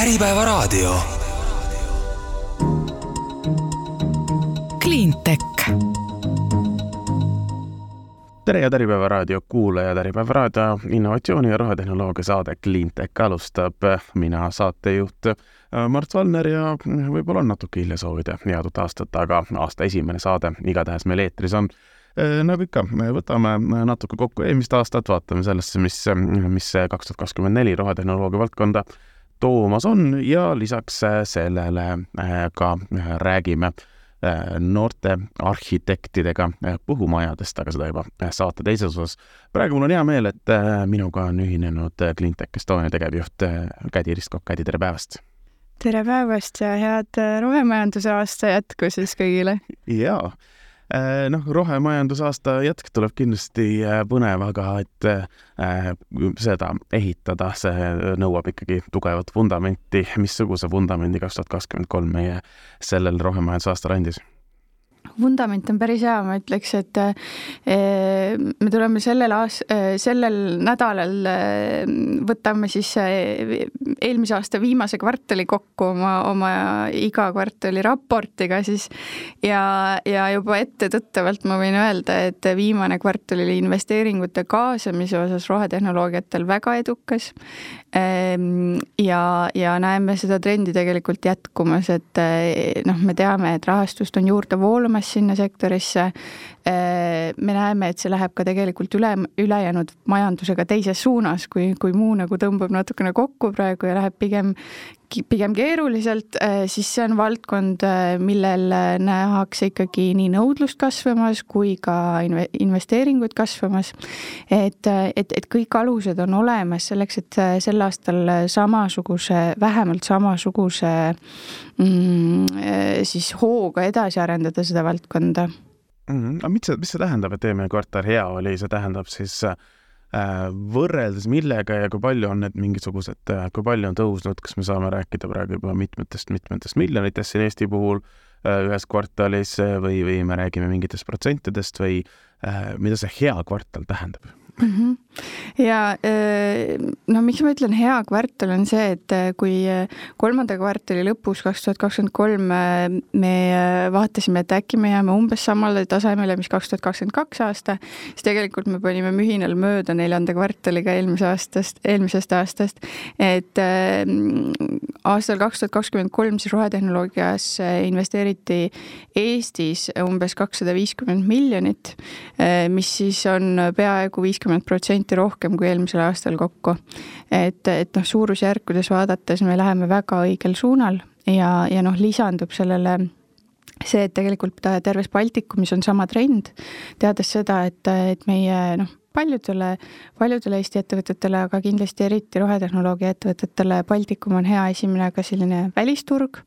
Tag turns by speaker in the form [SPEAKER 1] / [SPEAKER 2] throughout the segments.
[SPEAKER 1] Äripäevaraadio.
[SPEAKER 2] Cleantech.
[SPEAKER 3] tere, head Äripäeva raadio kuulajad, Äripäeva raadio innovatsiooni ja rohetehnoloogia saade Cleantech alustab. mina, saatejuht äh, Mart Valner ja võib-olla on natuke hilja soovida head uut aastat, aga aasta esimene saade igatahes meil eetris on Äh, nagu ikka, me võtame natuke kokku eelmist aastat, vaatame sellesse, mis, mis kaks tuhat kakskümmend neli rohetehnoloogia valdkonda toomas on ja lisaks sellele äh, ka räägime äh, noorte arhitektidega põhumajadest, aga seda juba saate teises osas. praegu mul on hea meel, et minuga on ühinenud Cleantech Estonia tegevjuht Kädi Ristkokk, Kädi, tere päevast!
[SPEAKER 4] tere päevast ja head rohemajanduse aasta jätku siis kõigile!
[SPEAKER 3] jaa Äh, noh, rohemajandusaasta jätk tuleb kindlasti äh, põnev, aga et äh, seda ehitada, see nõuab ikkagi tugevat vundamenti. missuguse vundamendi kaks tuhat kakskümmend kolm meie sellel rohemajandusaastal andis?
[SPEAKER 4] Vundament on päris hea, ma ütleks, et eh, me tuleme sellel aas-, eh, sellel nädalal eh, võtame siis eelmise aasta viimase kvartali kokku oma, oma iga kvartali raportiga siis ja, ja juba ettetõttavalt ma võin öelda, et viimane kvartal oli investeeringute kaasamise osas rohetehnoloogiatel väga edukas. Ehm, ja, ja näeme seda trendi tegelikult jätkumas, et noh, me teame, et rahastust on juurde voolamas sinna sektorisse. Äh, me näeme, et see läheb ka tegelikult üle, ülejäänud majandusega teises suunas, kui, kui muu nagu tõmbab natukene kokku praegu ja läheb pigem pigem keeruliselt, äh, siis see on valdkond, äh, millel nähakse ikkagi nii nõudlust kasvamas kui ka investeeringuid kasvamas. et, et, et kõik alused on olemas selleks, et sel aastal samasuguse, vähemalt samasuguse mm, siis hooga edasi arendada seda valdkonda
[SPEAKER 3] mm. -hmm. aga mis see, mis see tähendab, et eelmine kvartal hea oli, see tähendab siis äh, võrreldes millega ja kui palju on need mingisugused, äh, kui palju on tõusnud, kas me saame rääkida praegu juba mitmetest, mitmetest miljonitest siin Eesti puhul äh, ühes kvartalis äh, või, või me räägime mingitest protsentidest või äh, mida see hea kvartal tähendab?
[SPEAKER 4] Mm. -hmm. ja no miks ma ütlen hea kvartal on see, et kui kolmanda kvartali lõpus kaks tuhat kakskümmend kolm me vaatasime, et äkki me jääme umbes samale tasemele, mis kaks tuhat kakskümmend kaks aasta, siis tegelikult me panime mühinal mööda neljanda kvartaliga eelmise aastast, eelmisest aastast. et aastal kaks tuhat kakskümmend kolm siis rohetehnoloogiasse investeeriti Eestis umbes kakssada viiskümmend miljonit, mis siis on peaaegu viiskümmend protsenti rohkem kui eelmisel aastal kokku. et, et noh, suurusjärkudes vaadates me läheme väga õigel suunal ja, ja noh, lisandub sellele see, et tegelikult terves Baltikumis on sama trend, teades seda, et, et meie noh, paljudele, paljudele Eesti ettevõtetele, aga kindlasti eriti rohetehnoloogia ettevõtetele Baltikum on hea esimene ka selline välisturg.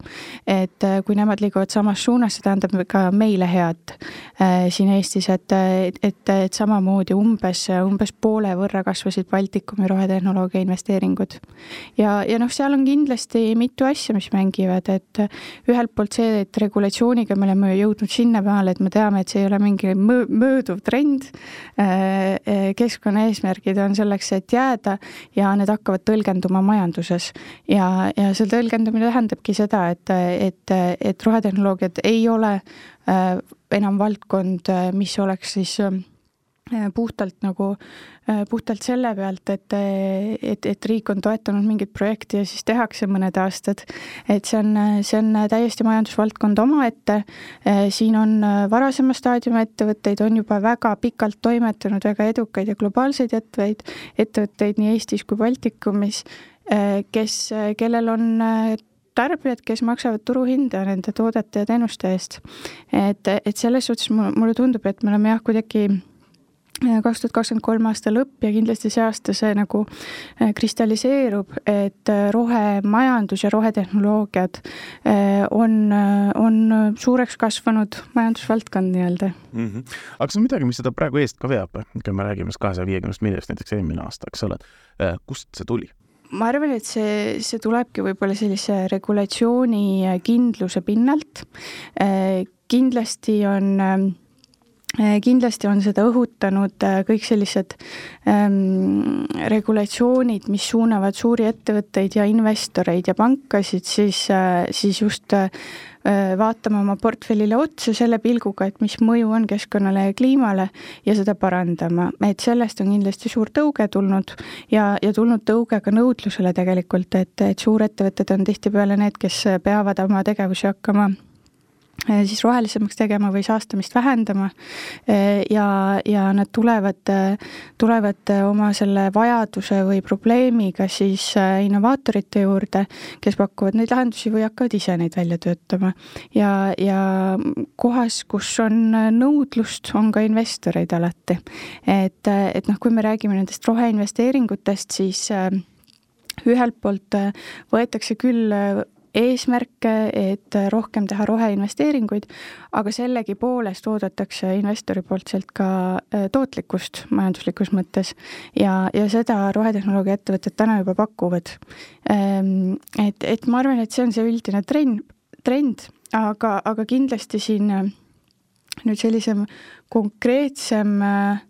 [SPEAKER 4] et äh, kui nemad liiguvad samas suunas, see tähendab ka meile head äh, siin Eestis, et, et, et, et samamoodi umbes, umbes poole võrra kasvasid Baltikumi rohetehnoloogia investeeringud. ja, ja noh, seal on kindlasti mitu asja, mis mängivad, et ühelt poolt see, et regulatsiooniga me oleme jõudnud sinnamaale, et me teame, et see ei ole mingi mööduv trend äh, keskkonnaeesmärgid on selleks, et jääda ja need hakkavad tõlgenduma majanduses. ja, ja see tõlgendamine tähendabki seda, et, et, et rohetehnoloogiad ei ole äh, enam valdkond, mis oleks siis puhtalt nagu, äh, puhtalt selle pealt, et, et, et riik on toetanud mingit projekti ja siis tehakse mõned aastad. et see on, see on täiesti majandusvaldkond omaette. Äh, siin on varasema staadiumi ettevõtteid, on juba väga pikalt toimetanud väga edukaid ja globaalseid ettevõtteid, ettevõtteid nii Eestis kui Baltikumis, kes, kellel on tarbijad, kes maksavad turuhinda nende toodete ja teenuste eest. et, et selles suhtes mulle tundub, et me oleme jah, kuidagi kaks tuhat kakskümmend kolm aasta lõpp ja kindlasti see aasta see nagu äh, kristalliseerub, et äh, rohemajandus ja rohetehnoloogiad äh, on, on suureks kasvanud majandusvaldkond nii-öelda
[SPEAKER 3] mm. -hmm. aga kas on midagi, mis seda praegu eest ka veab, kui me räägime kahesaja viiekümnest miljonist näiteks eelmine aasta, eks ole, kust see tuli?
[SPEAKER 4] ma arvan, et see, see tulebki võib-olla sellise regulatsiooni kindluse pinnalt. kindlasti on kindlasti on seda õhutanud eh, kõik sellised ähm, regulatsioonid, mis suunavad suuri ettevõtteid ja investoreid ja pankasid siis äh,, siis just äh, vaatama oma portfellile otsa selle pilguga, et mis mõju on keskkonnale ja kliimale ja seda parandama, et sellest on kindlasti suur tõuge tulnud ja, ja tulnud tõuge ka nõudlusele tegelikult, et, et suurettevõtted on tihtipeale need, kes peavad oma tegevusi hakkama Äh, siis rohelisemaks tegema või saastamist vähendama äh, ja, ja nad tulevad, tulevad oma selle vajaduse või probleemiga siis äh, innovaatorite juurde, kes pakuvad neid lahendusi või hakkavad ise neid välja töötama. ja, ja kohas, kus on nõudlust, on ka investoreid alati. et, et noh, kui me räägime nendest roheinvesteeringutest, siis ühelt poolt võetakse küll eesmärke, et rohkem teha roheinvesteeringuid, aga sellegipoolest oodatakse investori poolt sealt ka äh, tootlikkust majanduslikus mõttes ja, ja seda rohetehnoloogia ettevõtted täna juba pakuvad. Ähm, et, et ma arvan, et see on see üldine trend, trend, aga, aga kindlasti siin äh, nüüd sellisem konkreetsem äh,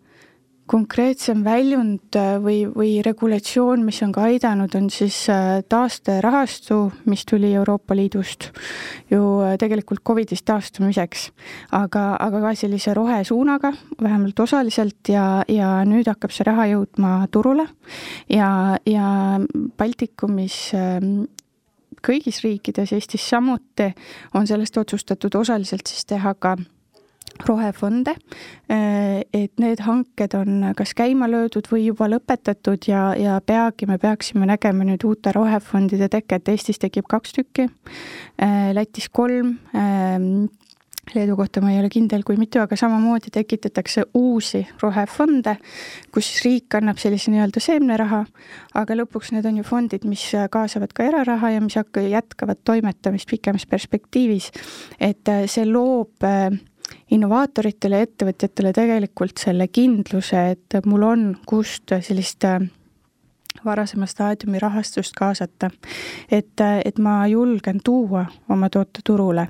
[SPEAKER 4] konkreetsem väljund äh, või, või regulatsioon, mis on ka aidanud, on siis äh, taasterahastu, mis tuli Euroopa Liidust ju äh, tegelikult Covidist taastumiseks. aga, aga ka sellise rohesuunaga, vähemalt osaliselt ja, ja nüüd hakkab see raha jõudma turule ja, ja Baltikumis ähm, kõigis riikides, Eestis samuti, on sellest otsustatud osaliselt siis teha ka rohefonde, eh, et need hanked on kas käima löödud või juba lõpetatud ja, ja peagi me peaksime nägema nüüd uute rohefondide teket, Eestis tekib kaks tükki, eh, Lätis kolm, ehm, Leedu kohta ma ei ole kindel, kui mitu, aga samamoodi tekitatakse uusi rohefonde, kus siis riik annab sellise nii-öelda seemneraha, aga lõpuks need on ju fondid, mis kaasavad ka eraraha ja mis hakka-, jätkavad toimetamist pikemas perspektiivis. et eh, see loob äh, innovaatoritele ja ettevõtjatele tegelikult selle kindluse, et mul on, kust sellist äh, varasema staadiumi rahastust kaasata. et, äh, et ma julgen tuua oma toote turule.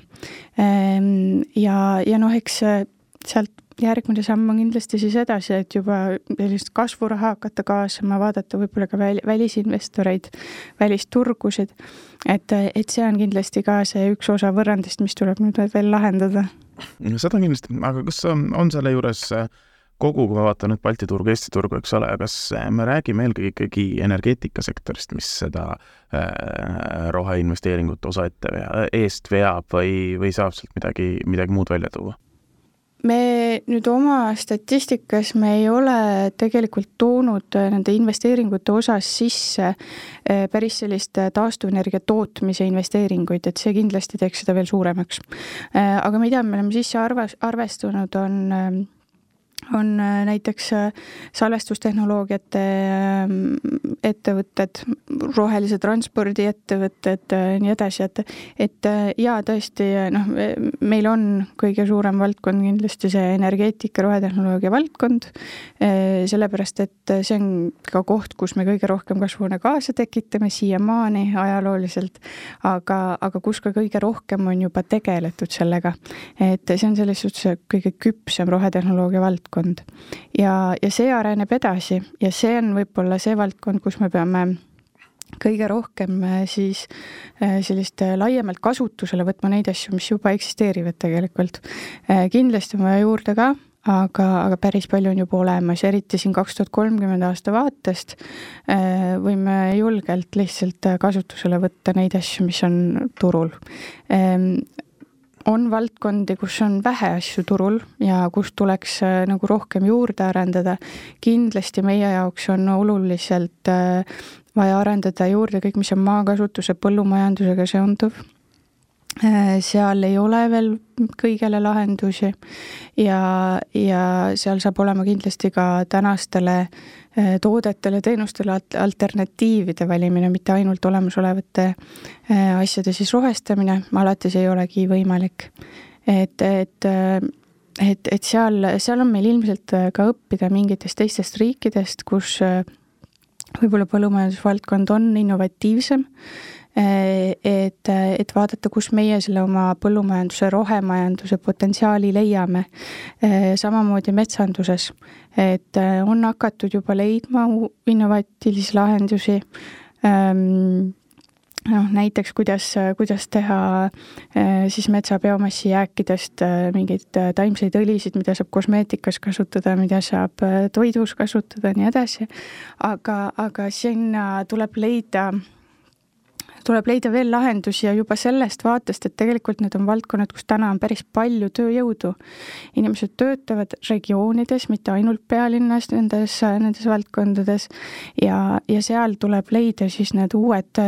[SPEAKER 4] Ehm, ja, ja noh, eks äh, sealt järgmine samm on kindlasti siis edasi, et juba sellist kasvuraha hakata kaasama, vaadata võib-olla ka väl-, välisinvestoreid, välisturgusid. et, et see on kindlasti ka see üks osa võrrandist, mis tuleb nüüd veel lahendada
[SPEAKER 3] seda kindlasti, aga kas on selle juures kogu, kui ma vaatan nüüd Balti turgu, Eesti turgu, eks ole, kas äh, me räägime eelkõige ikkagi energeetikasektorist, mis seda äh, roheinvesteeringute osa ette vea, eest veab või, või saab sealt midagi, midagi muud välja tuua?
[SPEAKER 4] Me nüüd oma statistikas me ei ole tegelikult toonud äh, nende investeeringute osas sisse äh, päris sellist äh, taastuvenergia tootmise investeeringuid, et see kindlasti teeks seda veel suuremaks. aga mida me oleme sisse arvas, arvestanud, on ähm, on äh, näiteks äh, salvestustehnoloogiate ähm, ettevõtted, rohelise transpordi ettevõtted, äh, nii edasi, et et jaa, tõesti noh, meil on kõige suurem valdkond kindlasti see energeetika, rohetehnoloogia valdkond, sellepärast et see on ka koht, kus me kõige rohkem kasvuhoonegaase tekitame siiamaani ajalooliselt, aga, aga kus ka kõige rohkem on juba tegeletud sellega. et see on selles suhtes kõige küpsem rohetehnoloogia valdkond valdkond. ja, ja see areneb edasi ja see on võib-olla see valdkond, kus me peame kõige rohkem äh, siis äh, sellist äh, laiemalt kasutusele võtma neid asju, mis juba eksisteerivad tegelikult. kindlasti on vaja juurde ka, aga, aga päris palju on juba olemas, eriti siin kaks tuhat kolmkümmend aasta vaatest võime julgelt lihtsalt kasutusele võtta neid asju, mis on turul ehm, on valdkondi, kus on vähe asju turul ja kus tuleks äh, nagu rohkem juurde arendada. kindlasti meie jaoks on oluliselt äh, vaja arendada juurde kõik, mis on maakasutuse, põllumajandusega seonduv. Äh, seal ei ole veel kõigele lahendusi ja, ja seal saab olema kindlasti ka tänastele äh, Äh, toodetele, teenustele alternatiivide valimine, mitte ainult olemasolevate äh, asjade siis rohestamine, alati see ei olegi võimalik. et, et äh, et, et seal, seal on meil ilmselt ka õppida mingitest teistest riikidest, kus võib-olla põllumajandusvaldkond on innovatiivsem et, et vaadata, kus meie selle oma põllumajanduse, rohemajanduse potentsiaali leiame. samamoodi metsanduses, et on hakatud juba leidma innovaatilisi lahendusi noh, näiteks kuidas, kuidas teha siis metsa biomassi jääkidest mingeid taimseid õlisid, mida saab kosmeetikas kasutada, mida saab toidus kasutada, nii edasi. aga, aga sinna tuleb leida tuleb leida veel lahendusi ja juba sellest vaatest, et tegelikult need on valdkonnad, kus täna on päris palju tööjõudu. inimesed töötavad regioonides, mitte ainult pealinnas nendes, nendes valdkondades ja, ja seal tuleb leida siis need uued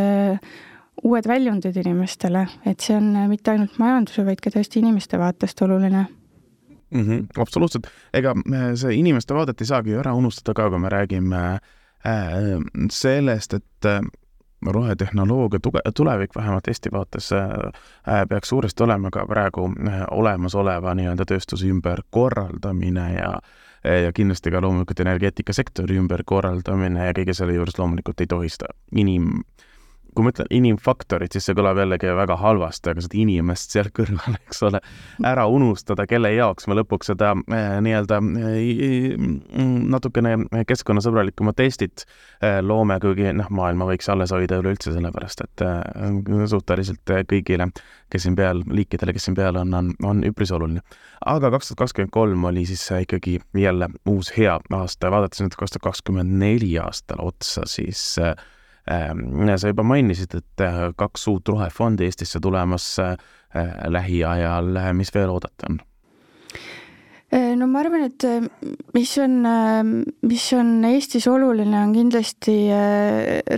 [SPEAKER 4] uued väljundid inimestele, et see on mitte ainult majanduse, vaid ka tõesti inimeste vaatest oluline
[SPEAKER 3] mm. -hmm, absoluutselt, ega see inimeste vaadet ei saagi ju ära unustada ka, kui me räägime äh, sellest, et rohetehnoloogia tuge-, tulevik vähemalt Eesti vaates äh, peaks suuresti olema ka praegu äh, olemasoleva nii-öelda tööstuse ümberkorraldamine ja ja kindlasti ka loomulikult energeetikasektori ümberkorraldamine ja kõige selle juures loomulikult ei tohi seda inim- kui ma ütlen inimfaktorit, siis see kõlab jällegi väga halvasti, aga seda inimest seal kõrval, eks ole, ära unustada, kelle jaoks me lõpuks seda äh, nii-öelda äh, natukene keskkonnasõbralikumat Eestit äh, loome, kuigi noh, maailma võiks alles hoida üleüldse, sellepärast et suhteliselt kõigile, kes siin peal, liikidele, kes siin peal on, on, on üpris oluline. aga kaks tuhat kakskümmend kolm oli siis ikkagi jälle uus hea aasta ja vaadates nüüd kaks tuhat kakskümmend neli aastale otsa, siis äh, sa juba mainisid, et äh, kaks uut rohefondi Eestisse tulemas äh, lähiajal, mis veel oodata on?
[SPEAKER 4] Äh, no ma arvan, et mis on, mis on Eestis oluline, on kindlasti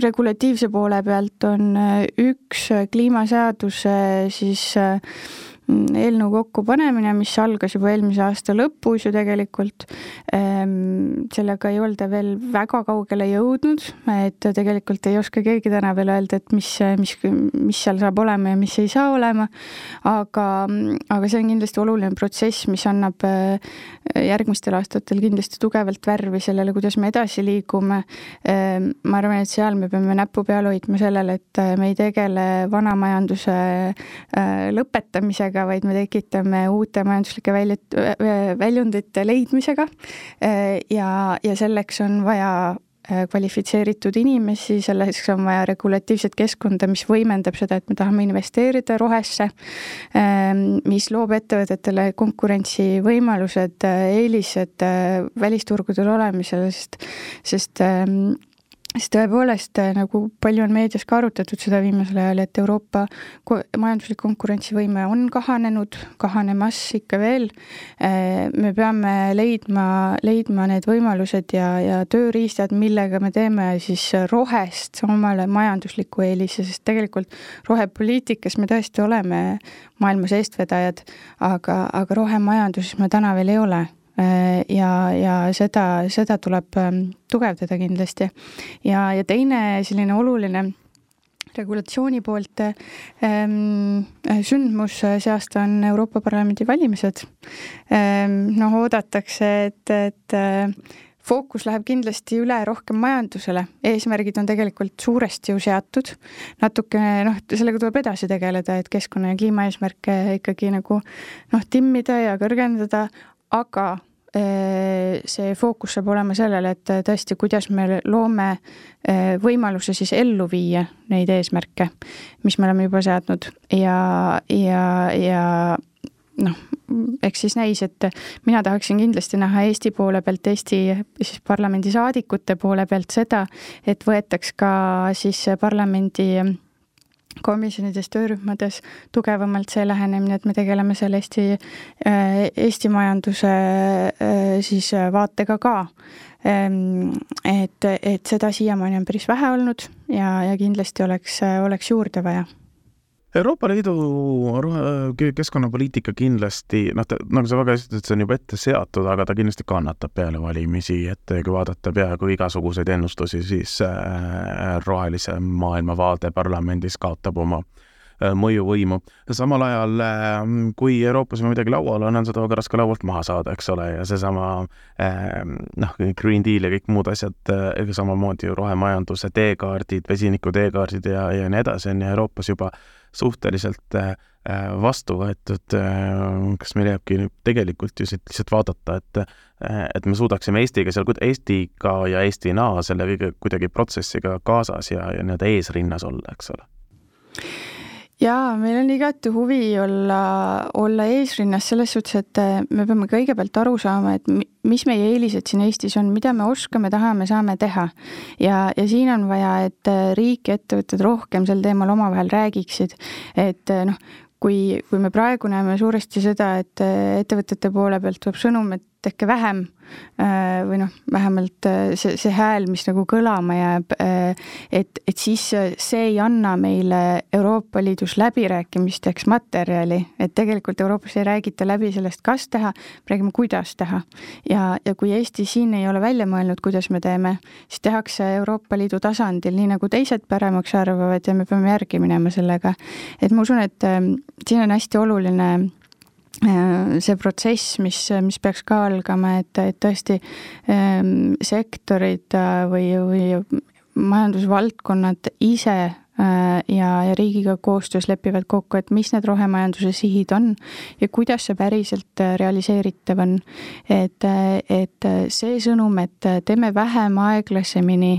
[SPEAKER 4] regulatiivse poole pealt on üks kliimaseaduse siis Mm, eelnõu kokkupanemine, mis algas juba eelmise aasta lõpus ju tegelikult. Ehm, sellega ei olda veel väga kaugele jõudnud, et tegelikult ei oska keegi täna veel öelda, et mis, mis, mis seal saab olema ja mis ei saa olema. aga, aga see on kindlasti oluline protsess, mis annab äh, järgmistel aastatel kindlasti tugevalt värvi sellele, kuidas me edasi liigume. Ehm, ma arvan, et seal me peame näpu peal hoidma sellele, et me ei tegele vana majanduse äh, lõpetamisega, loomisega, vaid me tekitame uute majanduslike väljut-, väljundite leidmisega. ja, ja selleks on vaja äh, kvalifitseeritud inimesi, selleks on vaja regulatiivset keskkonda, mis võimendab seda, et me tahame investeerida rohesse, ähm, mis loob ettevõtetele konkurentsivõimalused, eelised äh, välisturgudel olemisel, sest, sest ähm, siis tõepoolest, äh, nagu palju on meedias ka arutatud seda viimasel ajal, et Euroopa majanduslik konkurentsivõime on kahanenud, kahanemas ikka veel. Äh, me peame leidma, leidma need võimalused ja, ja tööriistad, millega me teeme siis rohest omale majandusliku eelise, sest tegelikult rohepoliitikas me tõesti oleme maailmas eestvedajad, aga, aga rohemajanduses me täna veel ei ole ja, ja seda, seda tuleb ähm, tugevdada kindlasti. ja, ja teine selline oluline regulatsiooni poolt ähm, sündmus see aasta on Euroopa Parlamendi valimised ähm,. noh, oodatakse, et, et äh, fookus läheb kindlasti üle rohkem majandusele, eesmärgid on tegelikult suuresti ju seatud, natukene noh, sellega tuleb edasi tegeleda, et keskkonna ja kliimaeesmärke ikkagi nagu noh, timmida ja kõrgendada, aga Äh, see fookus saab olema sellele, et tõesti, kuidas me loome äh, võimaluse siis ellu viia neid eesmärke, mis me oleme juba seadnud. Ja, ja, ja noh, eks siis näis, et mina tahaksin kindlasti näha Eesti poole pealt, Eesti siis parlamendisaadikute poole pealt seda, et võetaks ka siis parlamendi komisjonides, töörühmades tugevamalt see lähenemine, et me tegeleme seal Eesti, äh, Eesti majanduse äh, siis vaatega ka. Ehm, et, et seda siiamaani on päris vähe olnud ja, ja kindlasti oleks, oleks juurde vaja
[SPEAKER 3] Euroopa Liidu keskkonnapoliitika kindlasti, noh, nagu sa väga hästi ütlesid, see on juba ette seatud, aga ta kindlasti kannatab peale valimisi, et kui vaadata peaaegu igasuguseid ennustusi, siis äh, rohelise maailma vaade parlamendis kaotab oma mõjuvõimu. samal ajal, kui Euroopas on midagi laual on, seda väga raske laualt maha saada, eks ole, ja seesama noh, Green Deal ja kõik muud asjad, samamoodi ju rohemajanduse teekaardid, vesiniku teekaardid ja, ja nii edasi on ju Euroopas juba suhteliselt vastu võetud, kas meil jääbki tegelikult ju siit lihtsalt vaadata, et et me suudaksime Eestiga seal, Eestiga ja Eestina selle kõige kuidagi protsessiga kaasas ja, ja nii-öelda eesrinnas olla, eks ole
[SPEAKER 4] jaa, meil on igati huvi olla, olla eesrinnas selles suhtes, et äh, me peame kõigepealt aru saama, et mis meie eelised siin Eestis on, mida me oskame, tahame, saame teha. ja, ja siin on vaja, et äh, riik ja ettevõtted rohkem sel teemal omavahel räägiksid, et äh, noh, kui, kui me praegu näeme suuresti seda, et ettevõtete poole pealt tuleb sõnum, et tehke vähem äh, või noh, vähemalt äh, see, see hääl, mis nagu kõlama jääb, äh, et, et siis see ei anna meile Euroopa Liidus läbirääkimisteks materjali, et tegelikult Euroopas ei räägita läbi sellest, kas teha, räägime, kuidas teha. ja, ja kui Eesti siin ei ole välja mõelnud, kuidas me teeme, siis tehakse Euroopa Liidu tasandil, nii nagu teised paremaks arvavad ja me peame järgi minema sellega. et ma usun, et siin on hästi oluline see protsess, mis, mis peaks ka algama, et, et tõesti ähm, sektorid äh, või, või majandusvaldkonnad ise äh, ja, ja riigiga koostöös lepivad kokku, et mis need rohemajanduse sihid on ja kuidas see päriselt realiseeritav on. et, et see sõnum, et teeme vähem aeglasemini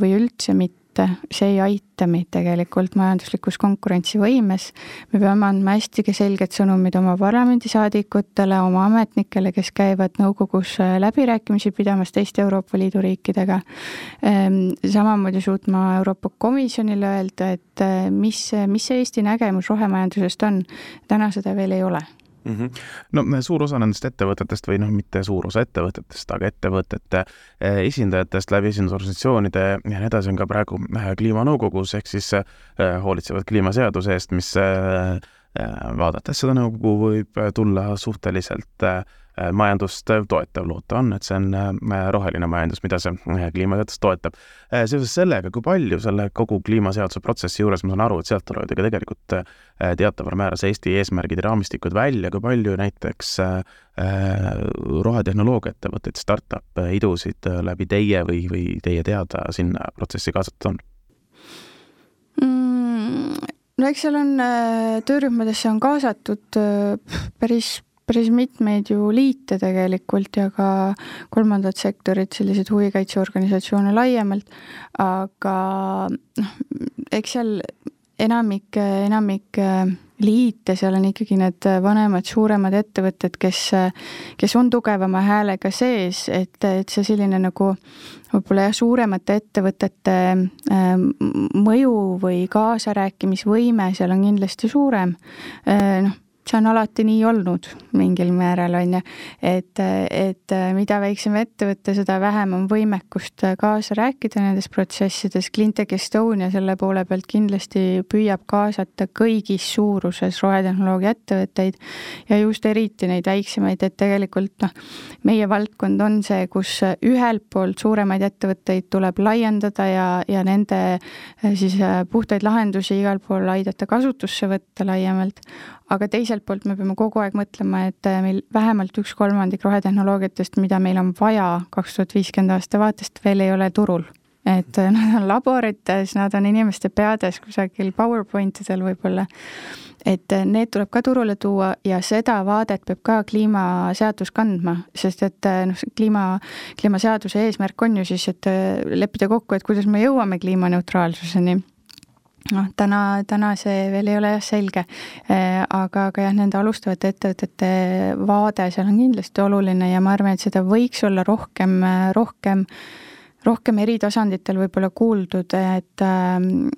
[SPEAKER 4] või üldse mitte, see ei aita meid tegelikult majanduslikus konkurentsivõimes. me peame andma hästi selged sõnumid oma parlamendisaadikutele, oma ametnikele, kes käivad nõukogus äh, läbirääkimisi pidamas teiste Euroopa Liidu riikidega. Ehm, samamoodi suutma Euroopa Komisjonile öelda, et äh, mis, mis see Eesti nägemus rohemajandusest on. täna seda veel ei ole
[SPEAKER 3] mm. -hmm. no suur osa nendest ettevõtetest või noh, mitte suur osa ettevõtetest, aga ettevõtete eh, esindajatest läbi esindusorganisatsioonide ja nii edasi on ka praegu eh, kliimanõukogus ehk siis eh, hoolitsevad kliimaseaduse eest, mis vaadates seda nõukogu võib tulla suhteliselt Äh, majandust toetav, loota on, et see on äh, roheline majandus, mida see äh, kliimaseadus toetab. seoses sellega, kui palju selle kogu kliimaseaduse protsessi juures, ma saan aru, et sealt tulevad ju ka tegelikult teataval määral see Eesti eesmärgid ja raamistikud välja, kui palju näiteks rohetehnoloogia ettevõtteid, startup idusid läbi teie või, või teie teada sinna protsessi kaasatud on
[SPEAKER 4] mm,? no eks seal on, töörühmadesse on kaasatud päris päris mitmeid ju liite tegelikult ja ka kolmandat sektorit, selliseid huvikaitseorganisatsioone laiemalt, aga noh, eks seal enamik, enamik liite, seal on ikkagi need vanemad, suuremad ettevõtted, kes, kes on tugevama häälega sees, et, et see selline nagu võib-olla jah, suuremate ettevõtete ähm, mõju või kaasarääkimisvõime seal on kindlasti suurem. Äh, noh, see on alati nii olnud mingil määral, on ju, et, et mida väiksem ettevõte, seda vähem on võimekust kaasa rääkida nendes protsessides. Cleantech Estonia selle poole pealt kindlasti püüab kaasata kõigis suuruses rohetehnoloogia ettevõtteid ja just eriti neid väiksemaid, et tegelikult noh, meie valdkond on see, kus ühelt poolt suuremaid ettevõtteid tuleb laiendada ja, ja nende siis puhtaid lahendusi igal pool aidata kasutusse võtta laiemalt, aga teiselt poolt me peame kogu aeg mõtlema, et äh, meil vähemalt üks kolmandik rohetehnoloogiatest, mida meil on vaja kaks tuhat viiskümmend aasta vaatest, veel ei ole turul. et äh, nad on laborites, nad on inimeste peades kusagil PowerPoint idel võib-olla, et äh, need tuleb ka turule tuua ja seda vaadet peab ka kliimaseadus kandma, sest et noh, kliima, kliimaseaduse eesmärk on ju siis, et leppida kokku, et kuidas me jõuame kliimaneutraalsuseni noh, täna, täna see veel ei ole jah selge, äh, aga, aga jah, nende alustavate ettevõtete vaade seal on kindlasti oluline ja ma arvan, et seda võiks olla rohkem, rohkem rohkem eri tasanditel võib-olla kuuldud, et ähm,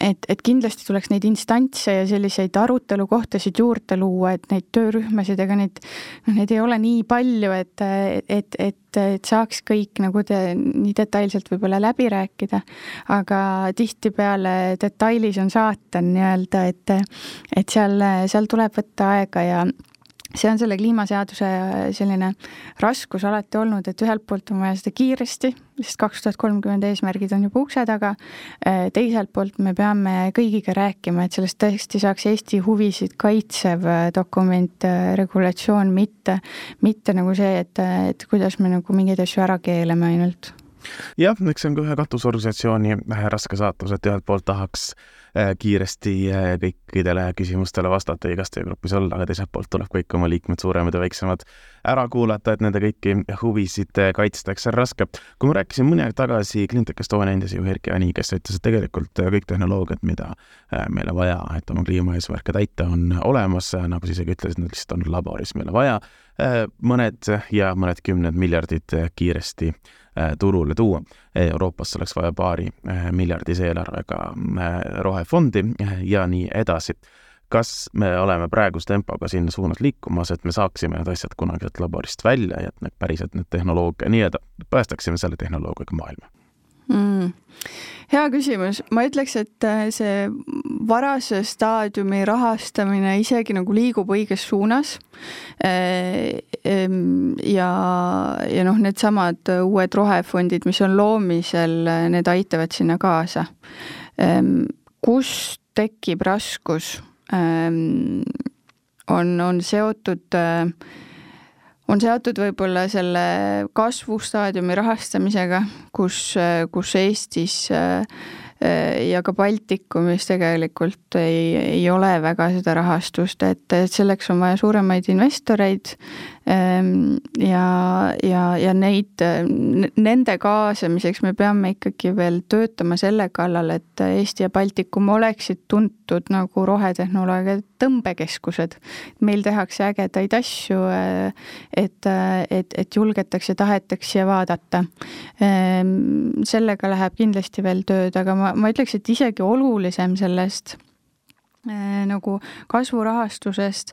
[SPEAKER 4] et, et kindlasti tuleks neid instantse ja selliseid arutelukohtasid juurde luua, et neid töörühmasid, ega neid, noh, neid ei ole nii palju, et, et, et, et saaks kõik nagu te, nii detailselt võib-olla läbi rääkida, aga tihtipeale detailis on saatan nii-öelda, et et seal, seal tuleb võtta aega ja see on selle kliimaseaduse selline raskus alati olnud, et ühelt poolt on vaja seda kiiresti, sest kaks tuhat kolmkümmend eesmärgid on juba ukse taga, teiselt poolt me peame kõigiga rääkima, et sellest tõesti saaks Eesti huvisid kaitsev dokument, regulatsioon, mitte, mitte nagu see, et, et kuidas me nagu mingeid asju ära keelame ainult
[SPEAKER 3] jah, eks see on ka ühe katusorganisatsiooni raske saatus, et ühelt poolt tahaks äh, kiiresti äh, kõikidele küsimustele vastata, igast grupis olla, aga teiselt poolt tuleb kõik oma liikmed, suuremad ja väiksemad, ära kuulata, et nende kõiki huvisid äh, kaitstakse, see on raske. kui ma rääkisin mõni aeg tagasi Cleantech Estonia endise juhi Erki Ani, kes ütles, et tegelikult kõik tehnoloogiad, mida meile vaja, et oma kliimaeesmärke täita, on olemas, nagu sa isegi ütlesid, nad lihtsalt on laboris meile vaja, mõned ja mõned kümned miljardid kiiresti Äh, turule tuua. Euroopas oleks vaja paari äh, miljardise eelarvega äh, rohefondi ja nii edasi. kas me oleme praeguse tempoga sinna suunas liikumas, et me saaksime need asjad kunagi sealt laborist välja ja et need päriselt, need tehnoloogia nii-öelda, päästaksime selle tehnoloogiaga maailma
[SPEAKER 4] mm.? hea küsimus, ma ütleks, et äh, see varase staadiumi rahastamine isegi nagu liigub õiges suunas. Äh, ja, ja noh, needsamad uued rohefondid, mis on loomisel, need aitavad sinna kaasa. kus tekib raskus, on, on seotud äh, on seotud võib-olla selle kasvustaadiumi rahastamisega, kus, kus Eestis äh, ja ka Baltikumis tegelikult ei, ei ole väga seda rahastust, et, et selleks on vaja suuremaid investoreid ja, ja, ja neid, nende kaasamiseks me peame ikkagi veel töötama selle kallal, et Eesti ja Baltikum oleksid tuntud nagu rohetehnoloogia tõmbekeskused. meil tehakse ägedaid asju, et, et, et julgetakse, tahetakse vaadata. Ehm, sellega läheb kindlasti veel tööd, aga ma, ma ütleks, et isegi olulisem sellest nagu kasvurahastusest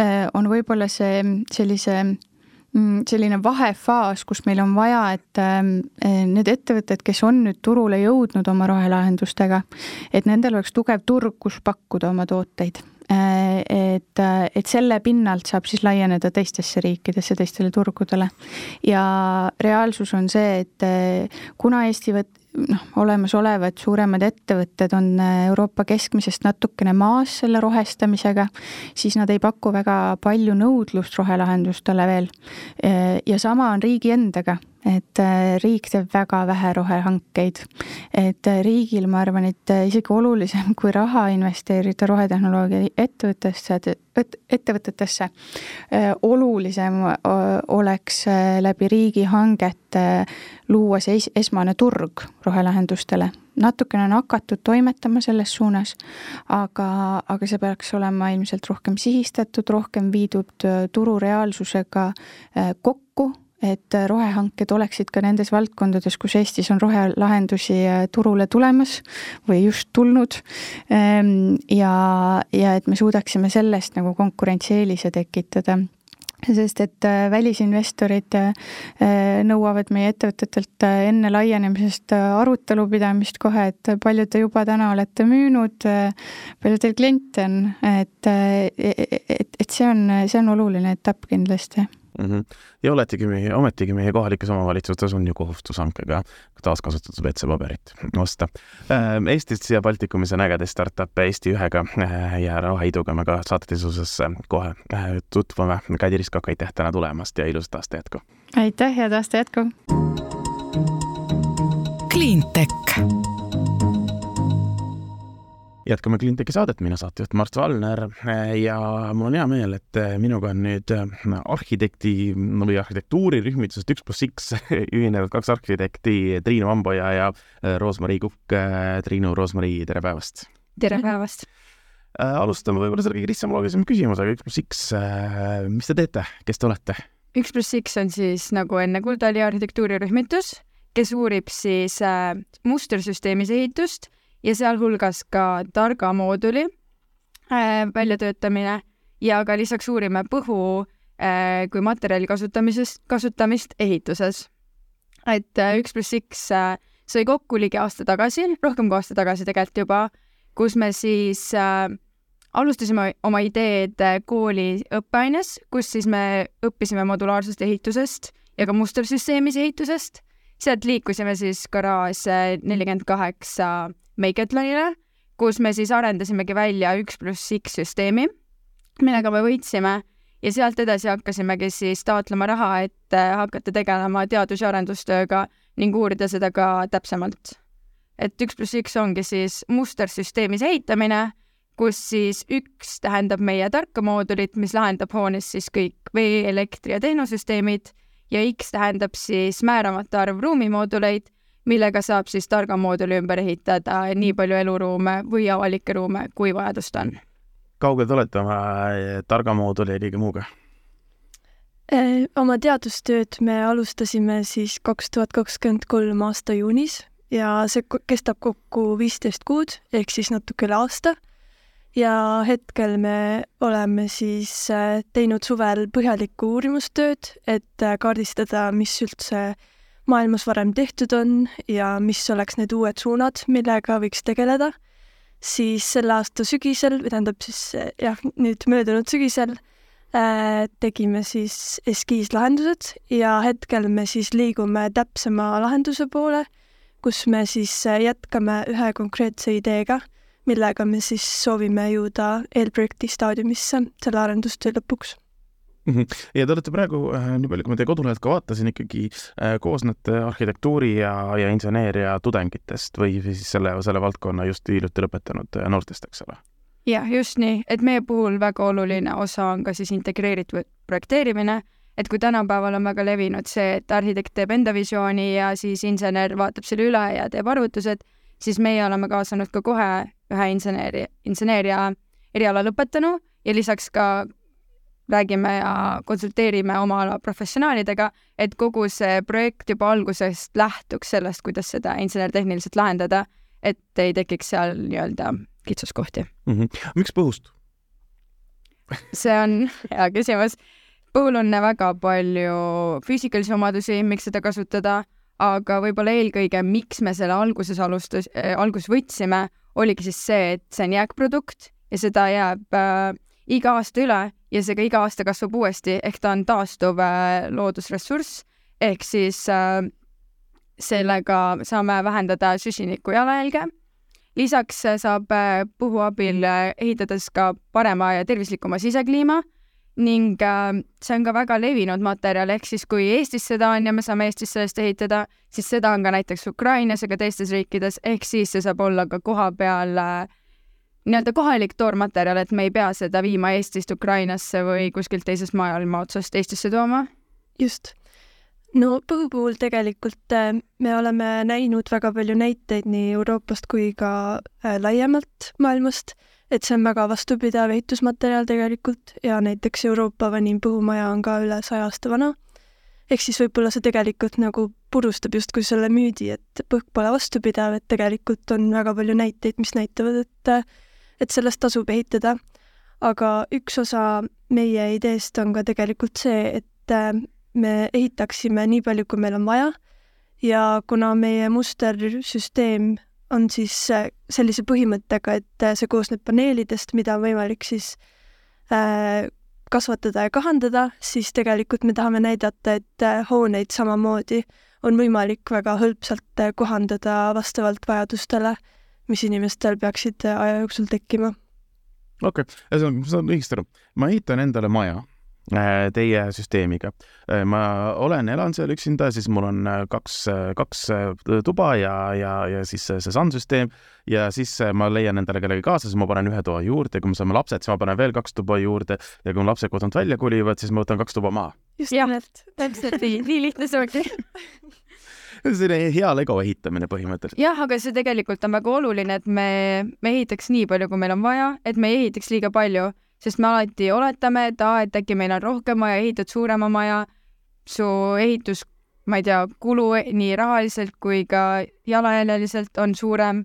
[SPEAKER 4] äh, on võib-olla see sellise mm, selline vahefaas, kus meil on vaja, et ähm, äh, need ettevõtted, kes on nüüd turule jõudnud oma rohelahendustega, et nendel oleks tugev turg, kus pakkuda oma tooteid et, et selle pinnalt saab siis laieneda teistesse riikidesse, teistele turgudele. ja reaalsus on see, et kuna Eesti võt-, noh, olemasolevad suuremad ettevõtted on äh, Euroopa keskmisest natukene maas selle rohestamisega, siis nad ei paku väga palju nõudlust rohelahendustele veel. Äh, ja sama on riigi endaga et äh, riik teeb väga vähe rohehankeid. et äh, riigil, ma arvan, et äh, isegi olulisem kui raha investeerida rohetehnoloogia ettevõttesse, ettevõtetesse, olulisem oleks läbi riigihangete luua see es esmane turg rohelahendustele natukene on hakatud toimetama selles suunas, aga, aga see peaks olema ilmselt rohkem sihistatud, rohkem viidud turu reaalsusega kokku et rohehanked oleksid ka nendes valdkondades, kus Eestis on rohelahendusi äh, turule tulemas või just tulnud. Ehm, ja, ja et me suudaksime sellest nagu konkurentsieelise tekitada sest et äh, välisinvestorid äh, nõuavad meie ettevõtetelt enne laienemisest arutelu pidamist kohe, et palju te juba täna olete müünud, palju teil kliente on, et, et, et see on, see on oluline etapp kindlasti
[SPEAKER 3] mm. -hmm. ja oletigi meie, ometigi meie kohalikes omavalitsustes on ju kohustus hankega taaskasutatud WC-paberit osta. Ähm, Eestis ja Baltikumis on ägedaid startup'e Eesti ühega äh, ja Roheiduga me ka saatesisuses kohe äh, tutvume. Kadi Riskok, aitäh täna tulemast ja ilusat aasta jätku!
[SPEAKER 4] aitäh, head aasta jätku! Cleantech
[SPEAKER 3] jätkame Cleantechi saadet, mina saatejuht Mart Valner ja mul on hea meel, et minuga on nüüd arhitekti või arhitektuurirühmitusest üks pluss X ühinenud kaks arhitekti, Triinu Amboja ja Roosmari Kukk. Triinu, Roosmari, tere päevast!
[SPEAKER 1] tere päevast!
[SPEAKER 3] alustame võib-olla selle kõige lihtsama loogilisema küsimusega, üks pluss X, mis te teete, kes te olete?
[SPEAKER 1] üks pluss X on siis nagu enne kuulda oli arhitektuurirühmitus, kes uurib siis äh, mustersüsteemis ehitust ja sealhulgas ka targa mooduli äh, väljatöötamine ja ka lisaks uurime põhu äh, kui materjali kasutamisest, kasutamist ehituses. et äh, üks pluss X sai kokku ligi aasta tagasi, rohkem kui aasta tagasi tegelikult juba, kus me siis alustasime oma ideed kooli õppeaines, kus siis me õppisime modulaarsest ehitusest ja ka mustersüsteemis ehitusest. sealt liikusime siis garaaž nelikümmend kaheksa Makeathonile, kus me siis arendasimegi välja üks pluss X süsteemi, millega me võitsime ja sealt edasi hakkasimegi siis taotlema raha, et hakata tegelema teadus- ja arendustööga ning uurida seda ka täpsemalt. et üks pluss üks ongi siis mustersüsteemis ehitamine kus siis üks tähendab meie tarka moodulit, mis lahendab hoones siis kõik vee, elektri ja tehnosüsteemid ja X tähendab siis määramata arv ruumimooduleid, millega saab siis targa mooduli ümber ehitada nii palju eluruume või avalikke ruume, kui vajadust on.
[SPEAKER 3] kaugel te olete oma eh, targa mooduli ja kõige muuga?
[SPEAKER 2] Eh, oma teadustööd me alustasime siis kaks tuhat kakskümmend kolm aasta juunis ja see kestab kokku viisteist kuud ehk siis natuke üle aasta ja hetkel me oleme siis äh, teinud suvel põhjalikku uurimustööd, et äh, kaardistada, mis üldse maailmas varem tehtud on ja mis oleks need uued suunad, millega võiks tegeleda. siis selle aasta sügisel, või tähendab siis äh, jah, nüüd möödunud sügisel äh, tegime siis eskiislahendused ja hetkel me siis liigume täpsema lahenduse poole, kus me siis jätkame ühe konkreetse ideega millega me siis soovime jõuda eelprojekti staadiumisse selle arendustöö lõpuks.
[SPEAKER 3] Ja te olete praegu, äh, nii palju kui ma teie kodulehelt ka vaatasin, ikkagi äh, koosnete arhitektuuri ja, ja inseneeria tudengitest või siis selle, selle valdkonna just hiljuti lõpetanud äh, noortest, eks ole?
[SPEAKER 1] jah, just nii, et meie puhul väga oluline osa on ka siis integreeritud projekteerimine, et kui tänapäeval on väga levinud see, et arhitekt teeb enda visiooni ja siis insener vaatab selle üle ja teeb arvutused, siis meie oleme kaasanud ka kohe ühe inseneri, inseneeria eriala lõpetanu ja lisaks ka räägime ja konsulteerime oma ala professionaalidega, et kogu see projekt juba algusest lähtuks sellest, kuidas seda insener-tehniliselt lahendada, et ei tekiks seal nii-öelda kitsaskohti
[SPEAKER 3] mm. -hmm. miks põhust?
[SPEAKER 1] see on hea küsimus. põul on väga palju füüsikalisi omadusi, miks seda kasutada, aga võib-olla eelkõige, miks me selle alguses alustas äh,, alguses võtsime, oligi siis see, et see on jääkprodukt ja seda jääb äh, iga aasta üle ja see ka iga aasta kasvab uuesti, ehk ta on taastuv äh, loodusressurss, ehk siis äh, sellega saame vähendada süsiniku jalajälge. lisaks äh, saab puhu abil ehitades ka parema ja tervislikuma sisekliima ning see on ka väga levinud materjal, ehk siis kui Eestis seda on ja me saame Eestis sellest ehitada, siis seda on ka näiteks Ukrainas ja ka teistes riikides, ehk siis see saab olla ka kohapeal äh, nii-öelda kohalik toormaterjal, et me ei pea seda viima Eestist Ukrainasse või kuskilt teisest maailma otsast Eestisse tooma.
[SPEAKER 2] just. no põhu puhul tegelikult äh, me oleme näinud väga palju näiteid nii Euroopast kui ka äh, laiemalt maailmast et see on väga vastupidav ehitusmaterjal tegelikult ja näiteks Euroopa vanim põhumaja on ka üle saja aasta vana. ehk siis võib-olla see tegelikult nagu purustab justkui selle müüdi, et põhk pole vastupidav, et tegelikult on väga palju näiteid, mis näitavad, et et sellest tasub ehitada. aga üks osa meie ideest on ka tegelikult see, et me ehitaksime nii palju, kui meil on vaja ja kuna meie mustersüsteem on siis sellise põhimõttega, et äh, see koosneb paneelidest, mida on võimalik siis äh, kasvatada ja kahandada, siis tegelikult me tahame näidata, et äh, hooneid samamoodi on võimalik väga hõlpsalt kohandada vastavalt vajadustele, mis inimestel peaksid aja jooksul tekkima.
[SPEAKER 3] okei okay., ühesõnaga, ma saan õigesti aru, ma ehitan endale maja Äh, teie süsteemiga. Äh, ma olen, elan seal üksinda, siis mul on äh, kaks, kaks tuba ja, ja, ja siis see, SAN-süsteem ja siis ma leian endale kellegi kaasa, siis ma panen ühe toa juurde, kui me saame lapsed, siis ma panen veel kaks tuba juurde ja kui mu lapsed kodunt välja kolivad, siis ma võtan kaks tuba maha.
[SPEAKER 1] just nimelt, täpselt nii, nii lihtne see ongi
[SPEAKER 3] selline hea Lego ehitamine põhimõtteliselt.
[SPEAKER 1] jah, aga see tegelikult on väga oluline, et me, me ehitaks nii palju, kui meil on vaja, et me ei ehitaks liiga palju sest me alati oletame, et aa, et äkki meil on rohkem vaja, ehitad suurema maja, su ehitus, ma ei tea, kulu nii rahaliselt kui ka jalajäljeliselt on suurem.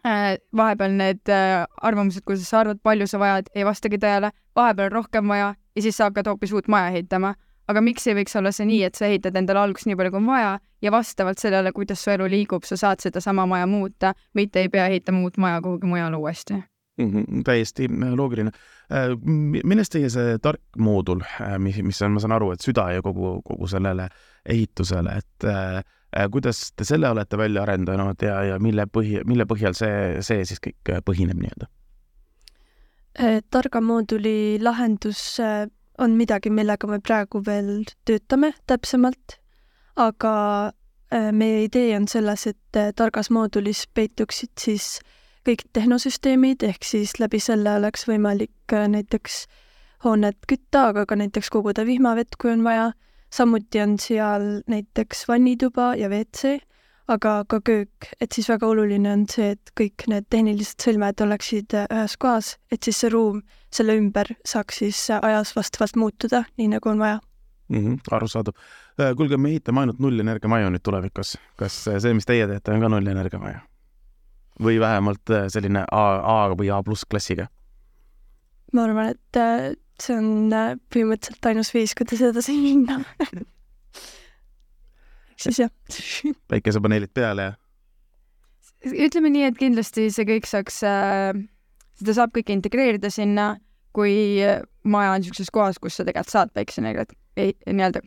[SPEAKER 1] Äh, vahepeal need äh, arvamused, kuidas sa arvad, palju sa vajad, ei vastagi tõele, vahepeal on rohkem vaja ja siis sa hakkad hoopis uut maja ehitama. Aga miks ei võiks olla see nii, et sa ehitad endale alguses nii palju, kui on vaja ja vastavalt sellele, kuidas su elu liigub, sa saad sedasama maja muuta, mitte ei pea ehitama uut maja kuhugi mujale uuesti
[SPEAKER 3] mm. -hmm, täiesti loogiline. millest teie see tark moodul, mis, mis on, ma saan aru, et süda ja kogu, kogu sellele ehitusele, et äh, kuidas te selle olete välja arendanud ja, ja mille põhi, mille põhjal see, see siis kõik põhineb nii-öelda?
[SPEAKER 2] targa mooduli lahendus on midagi, millega me praegu veel töötame täpsemalt, aga äh, meie idee on selles, et äh, targas moodulis peituksid siis kõik tehnosüsteemid, ehk siis läbi selle oleks võimalik äh, näiteks hoonet kütta, aga ka näiteks koguda vihmavett, kui on vaja. samuti on seal näiteks vannituba ja WC aga ka köök, et siis väga oluline on see, et kõik need tehnilised sõlmed oleksid äh, ühes kohas, et siis see ruum selle ümber saaks siis äh, ajas vastavalt muutuda, nii nagu on vaja
[SPEAKER 3] mm. -hmm, arusaadav. Äh, kuulge, me ehitame ainult nullenergiamaju nüüd tulevikus. kas see, mis teie teete, on ka nullenergiamaja? või vähemalt selline A, A või A pluss klassiga?
[SPEAKER 2] ma arvan, et see on põhimõtteliselt ainus viis, kuidas edasi minna siis jah
[SPEAKER 3] päikesepaneelid peale ja?
[SPEAKER 1] ütleme nii, et kindlasti see kõik saaks äh,, seda saab kõike integreerida sinna, kui maja on niisuguses kohas, kus sa tegelikult saad päikeseenergiat nii-öelda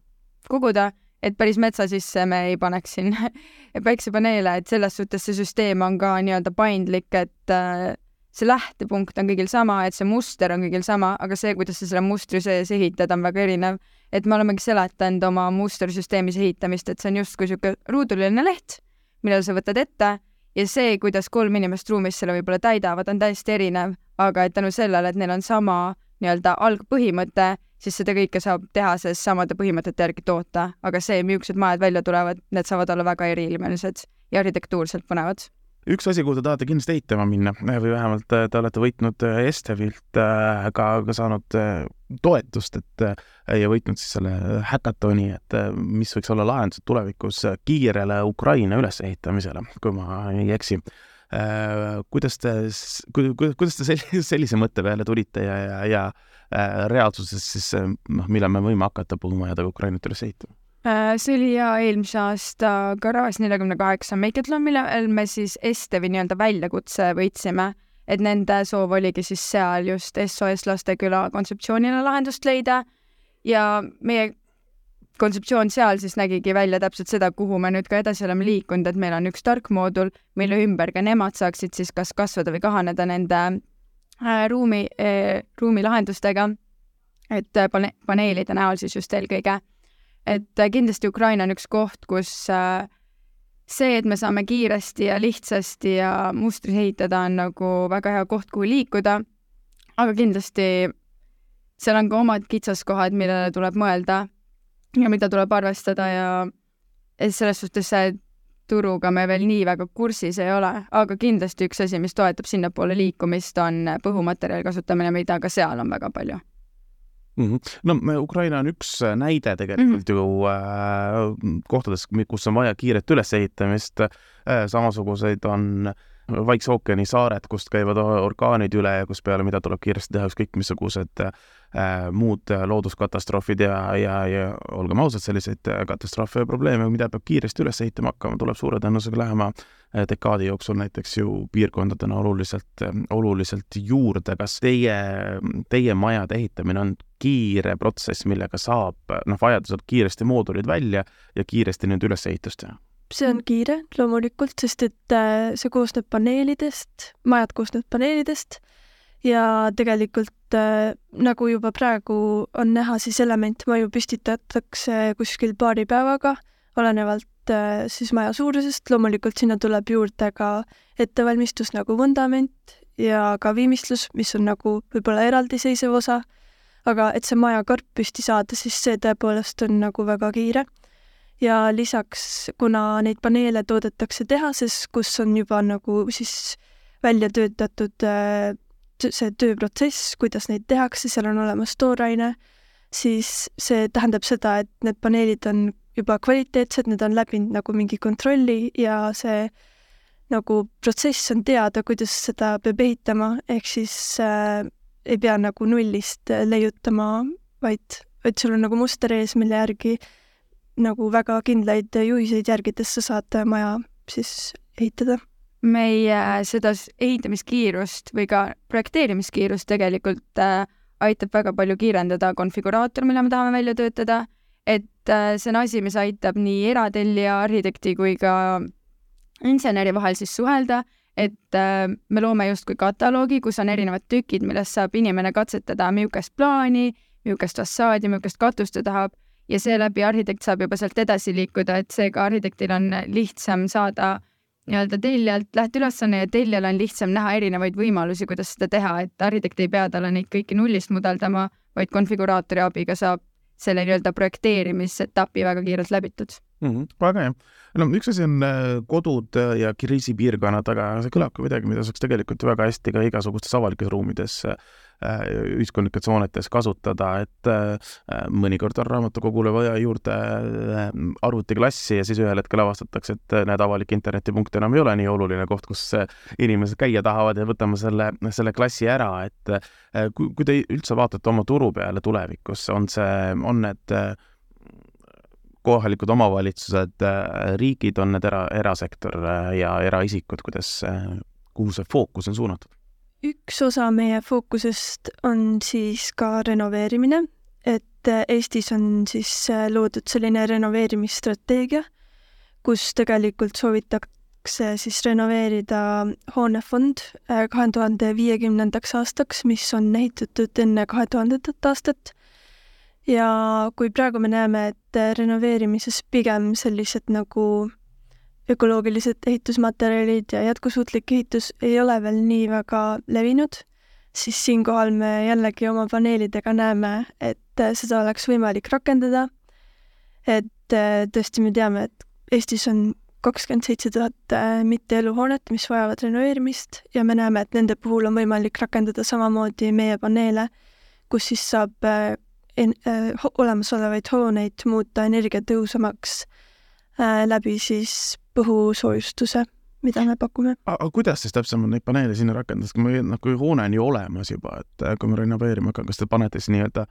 [SPEAKER 1] koguda, et päris metsa sisse me ei paneks sinna päiksepaneele, et selles suhtes see süsteem on ka nii-öelda paindlik, et äh, see lähtepunkt on kõigil sama, et see muster on kõigil sama, aga see, kuidas sa selle mustri sees ehitad, on väga erinev. et me olemegi seletanud oma mustersüsteemis ehitamist, et see on justkui niisugune ruuduline leht, millele sa võtad ette ja see, kuidas kolm inimest ruumis selle võib-olla täidavad, on täiesti erinev, aga et tänu sellele, et neil on sama nii-öelda algpõhimõte, siis seda kõike saab tehases samade põhimõtete järgi toota, aga see, millised majad välja tulevad, need saavad olla väga eriilmelised ja arhitektuurselt põnevad
[SPEAKER 3] üks asi, kuhu te tahate kindlasti ehitama minna või vähemalt äh, te olete võitnud äh, Estevilt ka, ka saanud toetust, et ja võitnud siis selle häkatoni, et mis võiks olla lahendused tulevikus kiirele Ukraina ülesehitamisele, kui ma ei eksi. kuidas te, kuidas te sellise mõtte peale tulite ja, ja, ja reaalsuses siis noh, millal me võime hakata puumajadega Ukrainat üles ehitama?
[SPEAKER 1] Äh, see oli ja eelmise aasta Garage neljakümne kaheksa Makeathon, millel me siis Estevi nii-öelda väljakutse võitsime, et nende soov oligi siis seal just SOS Lasteküla kontseptsioonile lahendust leida. Ja meie kontseptsioon seal siis nägigi välja täpselt seda, kuhu me nüüd ka edasi oleme liikunud, et meil on üks tark moodul, mille ümber ka nemad saaksid siis kas kasvada või kahaneda nende äh, ruumi äh,, ruumilahendustega, et äh, pane-, paneelide näol siis just eelkõige et äh, kindlasti Ukraina on üks koht, kus äh, see, et me saame kiiresti ja lihtsasti ja mustris ehitada, on nagu väga hea koht, kuhu liikuda. aga kindlasti seal on ka omad kitsaskohad, millele tuleb mõelda ja mida tuleb arvestada ja selles suhtes see turuga me veel nii väga kursis ei ole, aga kindlasti üks asi, mis toetab sinnapoole liikumist, on põhumaterjali kasutamine, mida ka seal on väga palju
[SPEAKER 3] mm. -hmm. no Ukraina on üks äh, näide tegelikult mm -hmm. ju äh, kohtadest, kus on vaja kiiret ülesehitamist äh,. samasuguseid on äh, Vaikse ookeani saared, kust käivad orkaanid üle ja kus peale mida tuleb kiiresti teha ükskõik missugused äh, muud looduskatastroofid ja, ja, ja olgem ausad, selliseid katastroofe ja probleeme, mida peab kiiresti üles ehitama hakkama, tuleb suure tõenäosusega lähema äh, dekaadi jooksul näiteks ju piirkondadena oluliselt, oluliselt juurde. kas teie, teie majade ehitamine on kiire protsess, millega saab noh, vajadusel kiiresti moodulid välja ja kiiresti nüüd ülesehitust teha?
[SPEAKER 2] see on kiire loomulikult, sest et äh, see koosneb paneelidest, majad koosnevad paneelidest ja tegelikult äh, nagu juba praegu on näha, siis elementmaju püstitatakse kuskil paari päevaga, olenevalt äh, siis maja suurusest, loomulikult sinna tuleb juurde ka ettevalmistus nagu vundament ja ka viimistlus, mis on nagu võib-olla eraldiseisev osa, aga et see maja karp püsti saada, siis see tõepoolest on nagu väga kiire. Ja lisaks, kuna neid paneele toodetakse tehases, kus on juba nagu siis välja töötatud äh, see tööprotsess, kuidas neid tehakse, seal on olemas tooraine, siis see tähendab seda, et need paneelid on juba kvaliteetsed, need on läbinud nagu mingi kontrolli ja see nagu protsess on teada, kuidas seda peab ehitama, ehk siis äh, ei pea nagu nullist leiutama, vaid, vaid sul on nagu muster ees, mille järgi äh, nagu väga kindlaid juhiseid järgides sa saad maja siis ehitada.
[SPEAKER 1] Meie seda s- ehitamiskiirust või ka projekteerimiskiirust tegelikult äh, aitab väga palju kiirendada konfiguraator, mille me tahame välja töötada, et äh, see on asi, mis aitab nii eratellija, arhitekti kui ka inseneri vahel siis suhelda, et äh, me loome justkui kataloogi, kus on erinevad tükid, millest saab inimene katsetada, millisest plaani, millisest fassaadi, millisest katust ta tahab. Ja seeläbi arhitekt saab juba sealt edasi liikuda, et seega arhitektil on lihtsam saada nii-öelda tellijalt lähteülesanne ja tellijal on lihtsam näha erinevaid võimalusi, kuidas seda teha, et arhitekt ei pea talle neid kõiki nullist mudeldama, vaid konfiguraatori abiga saab selle nii-öelda projekteerimisetapi väga kiirelt läbitud
[SPEAKER 3] mm. -hmm. väga hea. no üks asi on äh, kodud äh, ja kriisipiirkonnad, aga see kõlab ka midagi, mida saaks tegelikult ju väga hästi ka igasugustes avalikes ruumides äh, ühiskondlikes hoonetes kasutada, et äh, mõnikord on raamatukogule vaja juurde äh, arvutiklassi ja siis ühel hetkel avastatakse, et äh, need avalik internetipunkt enam ei ole nii oluline koht, kus äh, inimesed käia tahavad ja võtame selle, selle klassi ära, et äh, kui, kui te üldse vaatate oma turu peale tulevikus, on see, on need äh, kohalikud omavalitsused, äh, riigid, on need era, erasektor äh, ja eraisikud, kuidas, äh, kuhu see fookus on suunatud?
[SPEAKER 2] üks osa meie fookusest on siis ka renoveerimine, et Eestis on siis loodud selline renoveerimisstrateegia, kus tegelikult soovitakse siis renoveerida hoonefond kahe tuhande viiekümnendaks aastaks, mis on ehitatud enne kahe tuhandendat aastat. Ja kui praegu me näeme, et renoveerimises pigem sellised nagu ökoloogilised ehitusmaterjalid ja jätkusuutlik ehitus ei ole veel nii väga levinud, siis siinkohal me jällegi oma paneelidega näeme, et seda oleks võimalik rakendada. et tõesti, me teame, et Eestis on kakskümmend seitse tuhat mitteeluhoonet, mis vajavad renoveerimist ja me näeme, et nende puhul on võimalik rakendada samamoodi meie paneele, kus siis saab en-, olemasolevaid hooneid muuta energiatõhusamaks läbi siis põhusoojustuse, mida me pakume.
[SPEAKER 3] aga kuidas siis täpsemalt neid paneele sinna rakendada, kui me, noh, kui hoone on ju olemas juba, et kui me renoveerima hakkame, kas te panete siis nii-öelda,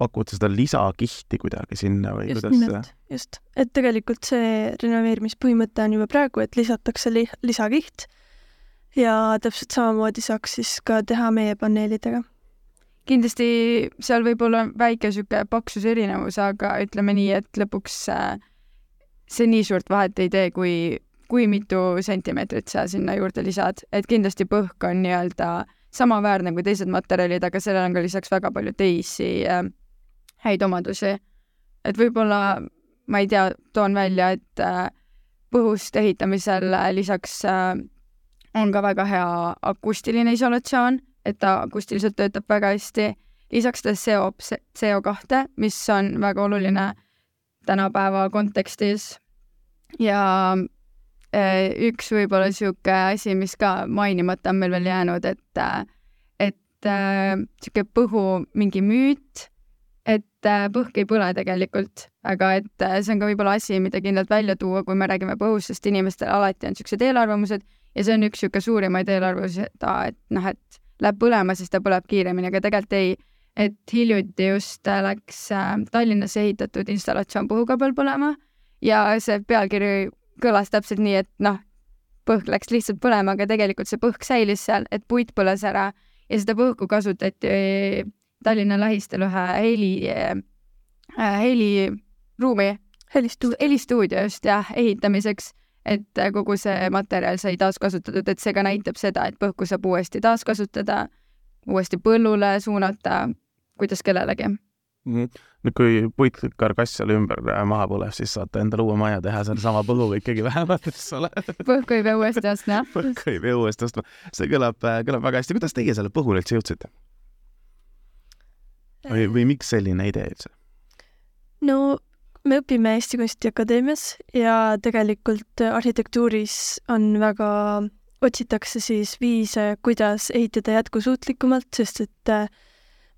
[SPEAKER 3] pakute seda lisakihti kuidagi sinna või
[SPEAKER 2] just
[SPEAKER 3] kuidas
[SPEAKER 2] nimelt, just. et tegelikult see renoveerimispõhimõte on juba praegu, et lisatakse li-, lisakiht ja täpselt samamoodi saaks siis ka teha meie paneelidega.
[SPEAKER 1] Kindlasti seal võib olla väike niisugune paksuse erinevus, aga ütleme nii, et lõpuks äh, see nii suurt vahet ei tee, kui, kui mitu sentimeetrit sa sinna juurde lisad, et kindlasti põhk on nii-öelda samaväärne kui teised materjalid, aga sellel on ka lisaks väga palju teisi äh, häid omadusi. et võib-olla, ma ei tea, toon välja, et äh, põhust ehitamisel lisaks on ka väga hea akustiline isolatsioon, et ta akustiliselt töötab väga hästi. lisaks ta seob CO kahte, mis on väga oluline tänapäeva kontekstis. ja äh, üks võib-olla niisugune asi, mis ka mainimata on meil veel jäänud, et, et niisugune põhu mingi müüt, et äh, põhk ei põle tegelikult, aga et äh, see on ka võib-olla asi, mida kindlalt välja tuua, kui me räägime põhust, sest inimestel alati on niisugused eelarvamused ja see on üks niisugune suurimaid eelarvamusi, et noh, et läheb põlema, siis ta põleb kiiremini, aga tegelikult ei. Et hiljuti just läks Tallinnas ehitatud installatsioon Põhukabel põlema ja see pealkiri kõlas täpselt nii, et noh, põhk läks lihtsalt põlema, aga tegelikult see põhk säilis seal, et puit põles ära ja seda põhku kasutati Tallinna lähistel ühe heli äh,, heliruumi,
[SPEAKER 2] helistuudio
[SPEAKER 1] just jah, ehitamiseks, et kogu see materjal sai taaskasutatud, et see ka näitab seda, et põhku saab uuesti taaskasutada uuesti põllule suunata, kuidas kellelegi
[SPEAKER 3] mm. -hmm. nüüd, kui puitkarkass seal ümber maha põleb, siis saate endale uue maja teha sellesama põlluga ikkagi vähemalt, eks ole.
[SPEAKER 1] põhku ei pea uuesti ostma.
[SPEAKER 3] põhku ei pea uuesti ostma. see kõlab, kõlab väga hästi. kuidas teie selle põhule üldse jõudsite? või, või miks selline idee üldse?
[SPEAKER 2] no me õpime Eesti Kunstiakadeemias ja tegelikult arhitektuuris on väga otsitakse siis viise, kuidas ehitada jätkusuutlikumalt, sest et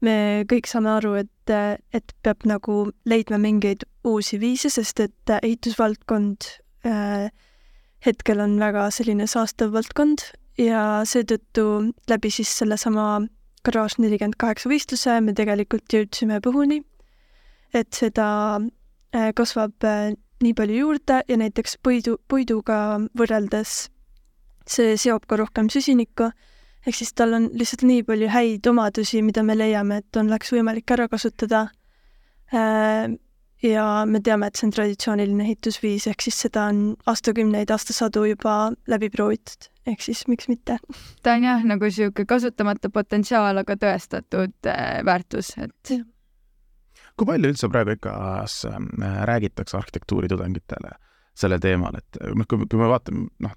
[SPEAKER 2] me kõik saame aru, et, et peab nagu leidma mingeid uusi viise, sest et ehitusvaldkond äh, hetkel on väga selline saastav valdkond ja seetõttu läbi siis sellesama Garage nelikümmend kaheksa võistluse me tegelikult jõudsime Põhuni, et seda äh, kasvab äh, nii palju juurde ja näiteks puidu, puiduga võrreldes see seob ka rohkem süsinikku, ehk siis tal on lihtsalt nii palju häid omadusi, mida me leiame, et on, oleks võimalik ära kasutada. Äh, ja me teame, et see on traditsiooniline ehitusviis, ehk siis seda on aastakümneid, aastasadu juba läbi proovitud, ehk siis miks mitte.
[SPEAKER 1] ta on jah, nagu niisugune kasutamata potentsiaal, aga tõestatud äh, väärtus, et ja.
[SPEAKER 3] Kui palju üldse praegu ikka äh, räägitakse arhitektuuritudengitele sellel teemal, et noh, kui, kui me vaatame, noh,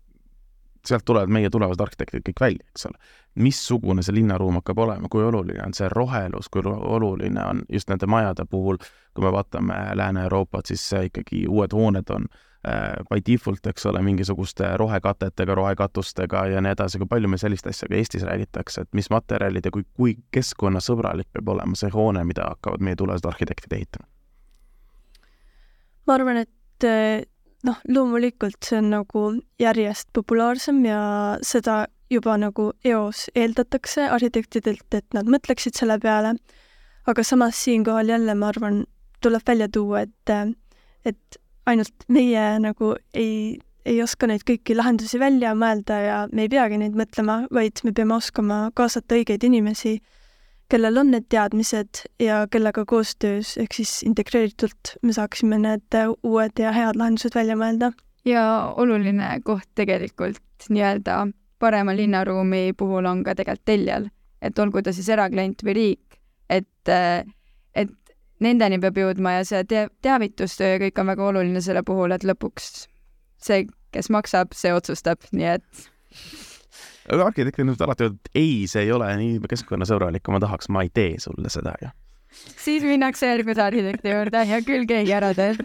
[SPEAKER 3] sealt tulevad meie tulevased arhitektid kõik välja, eks ole. missugune see linnaruum hakkab olema, kui oluline on see rohelus, kui oluline on just nende majade puhul, kui me vaatame Lääne-Euroopat, siis ikkagi uued hooned on äh, by default, eks ole, mingisuguste rohekatetega, rohekatustega ja nii edasi, kui palju meil sellist asja ka Eestis räägitakse, et mis materjalid ja kui, kui keskkonnasõbralik peab olema see hoone, mida hakkavad meie tulevased arhitektid ehitama?
[SPEAKER 2] ma arvan, et noh, loomulikult see on nagu järjest populaarsem ja seda juba nagu eos eeldatakse arhitektidelt, et nad mõtleksid selle peale, aga samas siinkohal jälle ma arvan, tuleb välja tuua, et, et ainult meie nagu ei, ei oska neid kõiki lahendusi välja mõelda ja me ei peagi neid mõtlema, vaid me peame oskama kaasata õigeid inimesi kellel on need teadmised ja kellega koostöös ehk siis integreeritult me saaksime need uued ja head lahendused välja mõelda.
[SPEAKER 1] ja oluline koht tegelikult nii-öelda parema linnaruumi puhul on ka tegelikult tellijal, et olgu ta siis eraklient või riik, et, et nendeni peab jõudma ja see te-, teavitustöö ja kõik on väga oluline selle puhul, et lõpuks see, kes maksab, see otsustab, nii et
[SPEAKER 3] aga arhitektid nüüd alati öeldavad, et ei, see ei ole nii keskkonnasõbralik, kui ma tahaks, ma ei tee sulle seda ju.
[SPEAKER 1] siis minnakse järgmise arhitekti juurde ja küll keegi ära teeb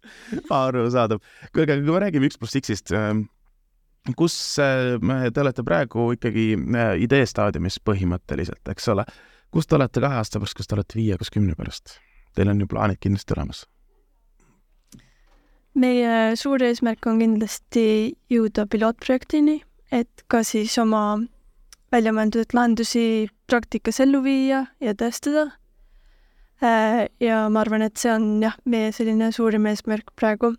[SPEAKER 3] arusaadav. kuulge, aga kui me räägime üks pluss X-ist, ähm, kus äh, te olete praegu ikkagi äh, idee staadiumis põhimõtteliselt, eks ole, kus te olete kahe aasta pärast, kus te olete viie, kus kümne pärast? Teil on ju plaanid kindlasti olemas
[SPEAKER 2] meie suur eesmärk on kindlasti jõuda pilootprojektini et ka siis oma välja mõeldud lahendusi praktikas ellu viia ja tõestada. Äh, ja ma arvan, et see on jah, meie selline suurim eesmärk praegu,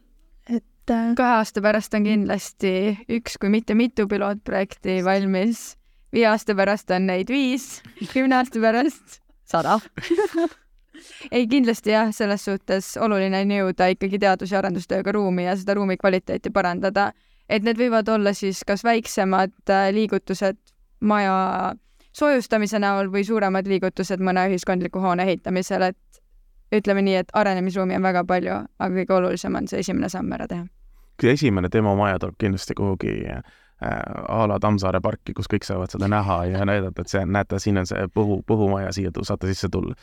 [SPEAKER 2] et
[SPEAKER 1] äh, kahe aasta pärast on kindlasti üks, kui mitte mitu pilootprojekti valmis. Viie aasta pärast on neid viis, kümne aasta pärast sada ei, kindlasti jah, selles suhtes oluline on jõuda ikkagi teadus- ja arendustööga ruumi ja seda ruumi kvaliteeti parandada et need võivad olla siis kas väiksemad äh, liigutused maja soojustamise näol või suuremad liigutused mõne ühiskondliku hoone ehitamisel, et ütleme nii, et arenemisruumi on väga palju, aga kõige olulisem on see esimene samm ära teha.
[SPEAKER 3] esimene demomaja tuleb kindlasti kuhugi a la Tammsaare parki, kus kõik saavad seda näha ja näidata, et see, näete, siin on see põhu, põhumaja, siia saate sisse tulla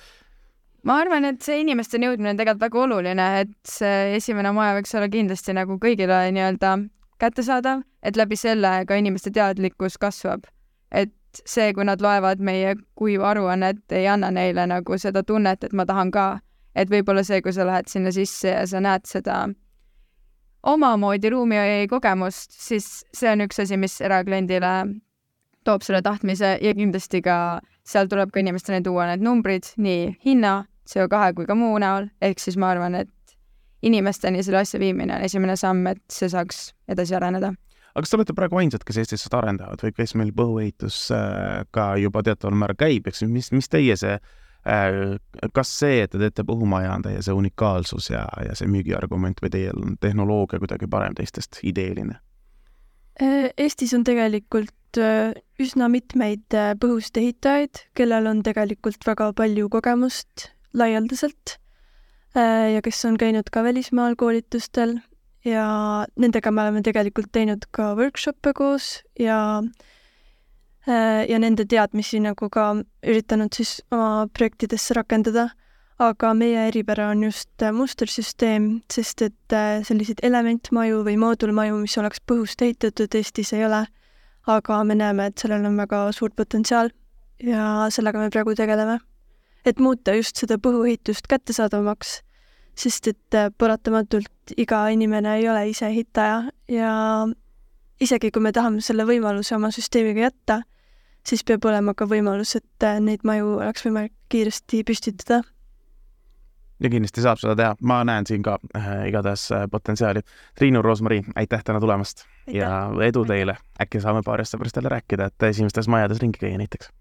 [SPEAKER 1] ma arvan, et see inimesteni jõudmine on tegelikult väga oluline, et see esimene maja võiks olla kindlasti nagu kõigile nii-öelda kättesaadav, et läbi selle ka inimeste teadlikkus kasvab. et see, kui nad loevad meie kuiva aruannet, ei anna neile nagu seda tunnet, et ma tahan ka. et võib-olla see, kui sa lähed sinna sisse ja sa näed seda omamoodi ruumi kogemust, siis see on üks asi, mis erakliendile toob selle tahtmise ja kindlasti ka seal tuleb ka inimestele tuua need numbrid nii hinna, CO2 kui ka muu näol, ehk siis ma arvan, et inimesteni selle asja viimine on esimene samm, et see saaks edasi areneda.
[SPEAKER 3] aga kas te olete praegu ainsad, kes Eestis seda arendavad või kes meil põhuehitus äh, ka juba teataval määral käib, eks mis, mis teie see kas see, et te teete põhumaja, on teie see unikaalsus ja, ja see müügiargument või teil on tehnoloogia kuidagi parem teistest, ideeline?
[SPEAKER 2] Äh, Eestis on tegelikult üsna mitmeid põhust ehitajaid, kellel on tegelikult väga palju kogemust laialdaselt Äh, ja kes on käinud ka välismaal koolitustel ja nendega me oleme tegelikult teinud ka workshop'e koos ja äh, ja nende teadmisi nagu ka üritanud siis oma projektidesse rakendada. aga meie eripära on just äh, mustersüsteem, sest et selliseid elementmaju või moodulmaju, mis oleks põhust ehitatud, Eestis ei ole. aga me näeme, et sellel on väga suur potentsiaal ja sellega me praegu tegeleme et muuta just seda põhuehitust kättesaadavamaks, sest et äh, paratamatult iga inimene ei ole ise ehitaja ja isegi kui me tahame selle võimaluse oma süsteemiga jätta, siis peab olema ka võimalus, et äh, neid maju oleks võimalik kiiresti püstitada.
[SPEAKER 3] ja kindlasti saab seda teha, ma näen siin ka äh, igatahes äh, potentsiaali. Triinu Roosmari, aitäh täna tulemast aitäh. ja edu teile, äkki saame paari aasta pärast jälle rääkida, et esimestes majades ringi käia näiteks.